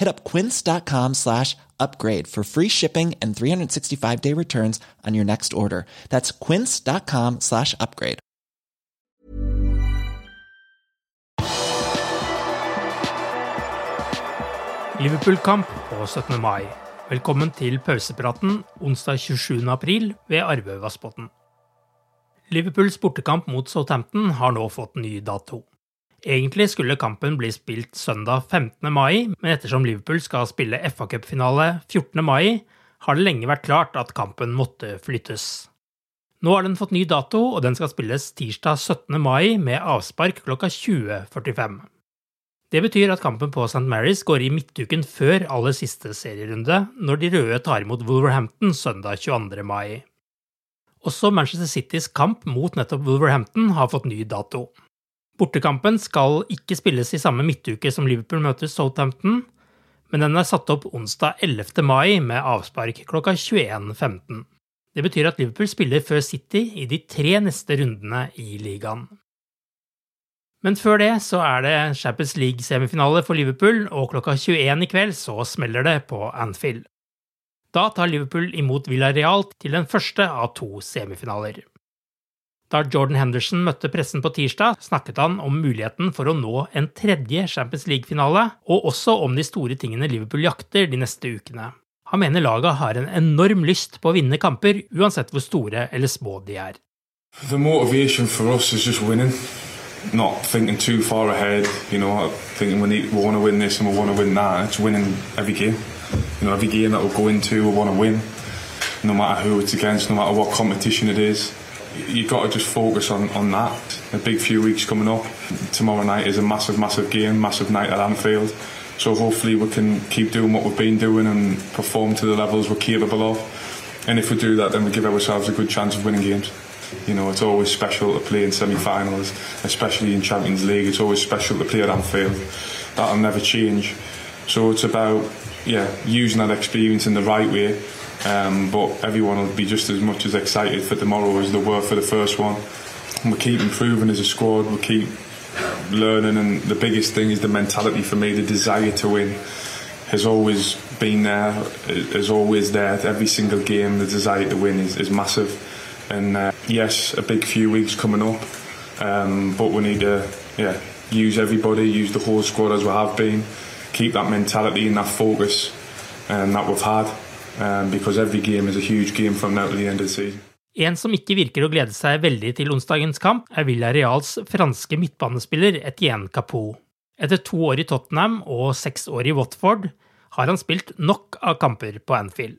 Hit up quince.com slash upgrade for free shipping and 365 day returns on your next order. That's quince.com slash upgrade. Liverpool-kamp på 17. mai. Velkommen til pausepraten onsdag 27. april ved Arvevassbotn. Liverpools bortekamp mot Southampton har nå fått ny dato. Egentlig skulle kampen bli spilt søndag 15. mai, men ettersom Liverpool skal spille FA-cupfinale 14. mai, har det lenge vært klart at kampen måtte flyttes. Nå har den fått ny dato, og den skal spilles tirsdag 17. mai med avspark klokka 20.45. Det betyr at kampen på St. Mary's går i midtuken før aller siste serierunde, når de røde tar imot Wolverhampton søndag 22. mai. Også Manchester Citys kamp mot nettopp Wolverhampton har fått ny dato. Bortekampen skal ikke spilles i samme midtuke som Liverpool møter Southampton, men den er satt opp onsdag 11. mai med avspark klokka 21.15. Det betyr at Liverpool spiller før City i de tre neste rundene i ligaen. Men før det så er det Champions League-semifinale for Liverpool, og klokka 21 i kveld så smeller det på Anfield. Da tar Liverpool imot Villarreal til den første av to semifinaler. Da Jordan Henderson møtte pressen på tirsdag, snakket han om muligheten for å nå en tredje Champions League-finale, og også om de store tingene Liverpool jakter de neste ukene. Han mener laget har en enorm lyst på å vinne kamper, uansett hvor store eller små de er. The for us is just winning, not thinking too far ahead. You know, thinking we need, we want to win this and we want to win that. It's winning every game. You know, every game that we go into, we want to win, no matter who it's against, no matter what competition it is. You got to just focus on, on that. A big few weeks coming up. Tomorrow night is a massive, massive game, massive night at Anfield. So hopefully we can keep doing what we've been doing and perform to the levels we're capable of. And if we do that, then we give ourselves a good chance of winning games. You know, it's always special to play in semi-finals, especially in Champions League. It's always special to play at Anfield. That'll never change. So it's about, yeah, using that experience in the right way um, but everyone will be just as much as excited for tomorrow as they were for the first one. And we keep improving as a squad. We keep learning, and the biggest thing is the mentality for me. The desire to win has always been there. Is always there. Every single game, the desire to win is, is massive. And uh, yes, a big few weeks coming up, um, but we need to yeah use everybody, use the whole squad as we have been, keep that mentality and that focus um, that we've had. Um. En som ikke virker å glede seg veldig til onsdagens kamp, er Villareals franske midtbanespiller Etienne Capot. Etter to år i Tottenham og seks år i Watford har han spilt nok av kamper på Anfield.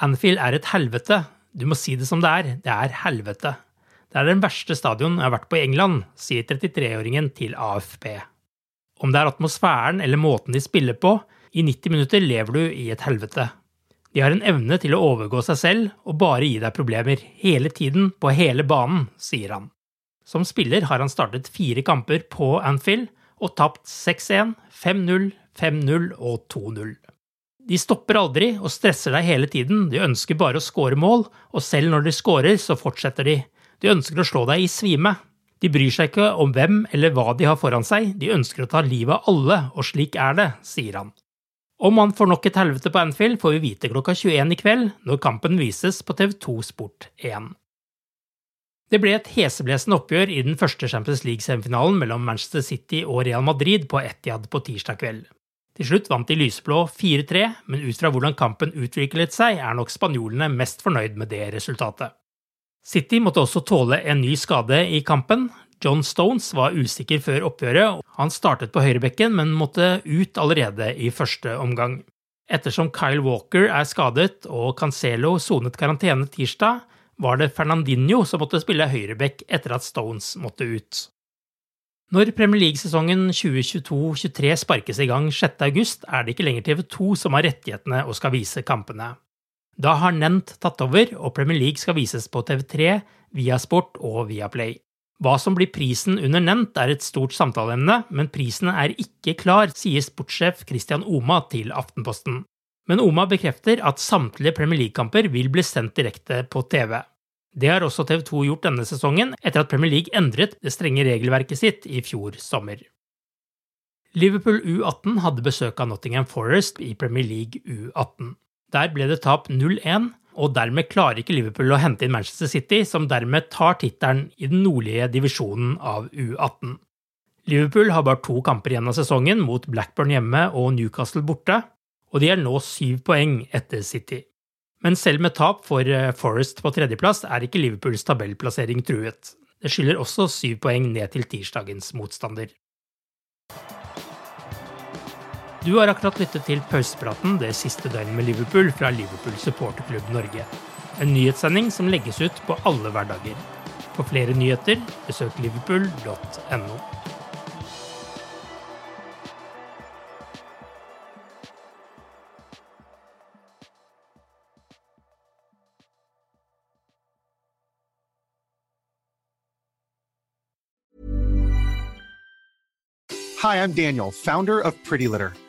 Anfield er et helvete. Du må si det som det er. Det er helvete. Det er den verste stadion jeg har vært på i England, sier 33-åringen til AFP. Om det er atmosfæren eller måten de spiller på, i 90 minutter lever du i et helvete. De har en evne til å overgå seg selv og bare gi deg problemer, hele tiden, på hele banen, sier han. Som spiller har han startet fire kamper på Anfield og tapt 6-1, 5-0, 5-0 og 2-0. De stopper aldri og stresser deg hele tiden, de ønsker bare å score mål, og selv når de skårer, så fortsetter de. De ønsker å slå deg i svime. De bryr seg ikke om hvem eller hva de har foran seg, de ønsker å ta livet av alle, og slik er det, sier han. Om han får nok et helvete på Anfield, får vi vite klokka 21 i kveld, når kampen vises på TV2 Sport 1. Det ble et heseblesende oppgjør i den første Champions League-semifinalen mellom Manchester City og Real Madrid på Etiad på tirsdag kveld. Til slutt vant de lysblå 4-3, men ut fra hvordan kampen utviklet seg, er nok spanjolene mest fornøyd med det resultatet. City måtte også tåle en ny skade i kampen. John Stones var usikker før oppgjøret. Han startet på høyrebekken, men måtte ut allerede i første omgang. Ettersom Kyle Walker er skadet og Cancelo sonet karantene tirsdag, var det Fernandinho som måtte spille høyrebekk etter at Stones måtte ut. Når Premier League-sesongen 2022-23 sparkes i gang 6.8, er det ikke lenger TV2 som har rettighetene og skal vise kampene. Da har Nent tatt over, og Premier League skal vises på TV3, Viasport og Viaplay. Hva som blir prisen under nevnt, er et stort samtaleemne, men prisen er ikke klar, sier sportssjef Christian Oma til Aftenposten. Men Oma bekrefter at samtlige Premier League-kamper vil bli sendt direkte på TV. Det har også TV 2 gjort denne sesongen, etter at Premier League endret det strenge regelverket sitt i fjor sommer. Liverpool U18 hadde besøk av Nottingham Forest i Premier League U18. Der ble det tap 0-1, og dermed klarer ikke Liverpool å hente inn Manchester City, som dermed tar tittelen i den nordlige divisjonen av U18. Liverpool har bare to kamper igjen av sesongen, mot Blackburn hjemme og Newcastle borte, og de er nå syv poeng etter City. Men selv med tap for eh, Forest på tredjeplass er ikke Liverpools tabellplassering truet. Det skylder også syv poeng ned til tirsdagens motstander. Du har akkurat lyttet til pausepraten det siste døgnet med Liverpool fra Liverpool supporterklubb Norge. En nyhetssending som legges ut på alle hverdager. For flere nyheter, besøk liverpool.no. Hi, I'm Daniel, founder of Pretty Litter.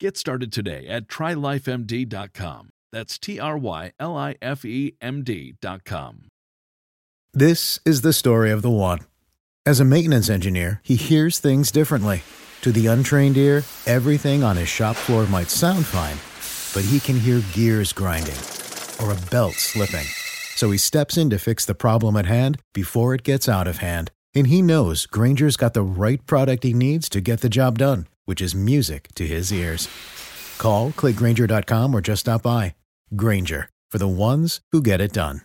Get started today at trylifemd.com. That's T R Y L I F E M D.com. This is the story of the one. As a maintenance engineer, he hears things differently. To the untrained ear, everything on his shop floor might sound fine, but he can hear gears grinding or a belt slipping. So he steps in to fix the problem at hand before it gets out of hand. And he knows Granger's got the right product he needs to get the job done which is music to his ears. Call, clickgranger.com, or just stop by. Granger, for the ones who get it done.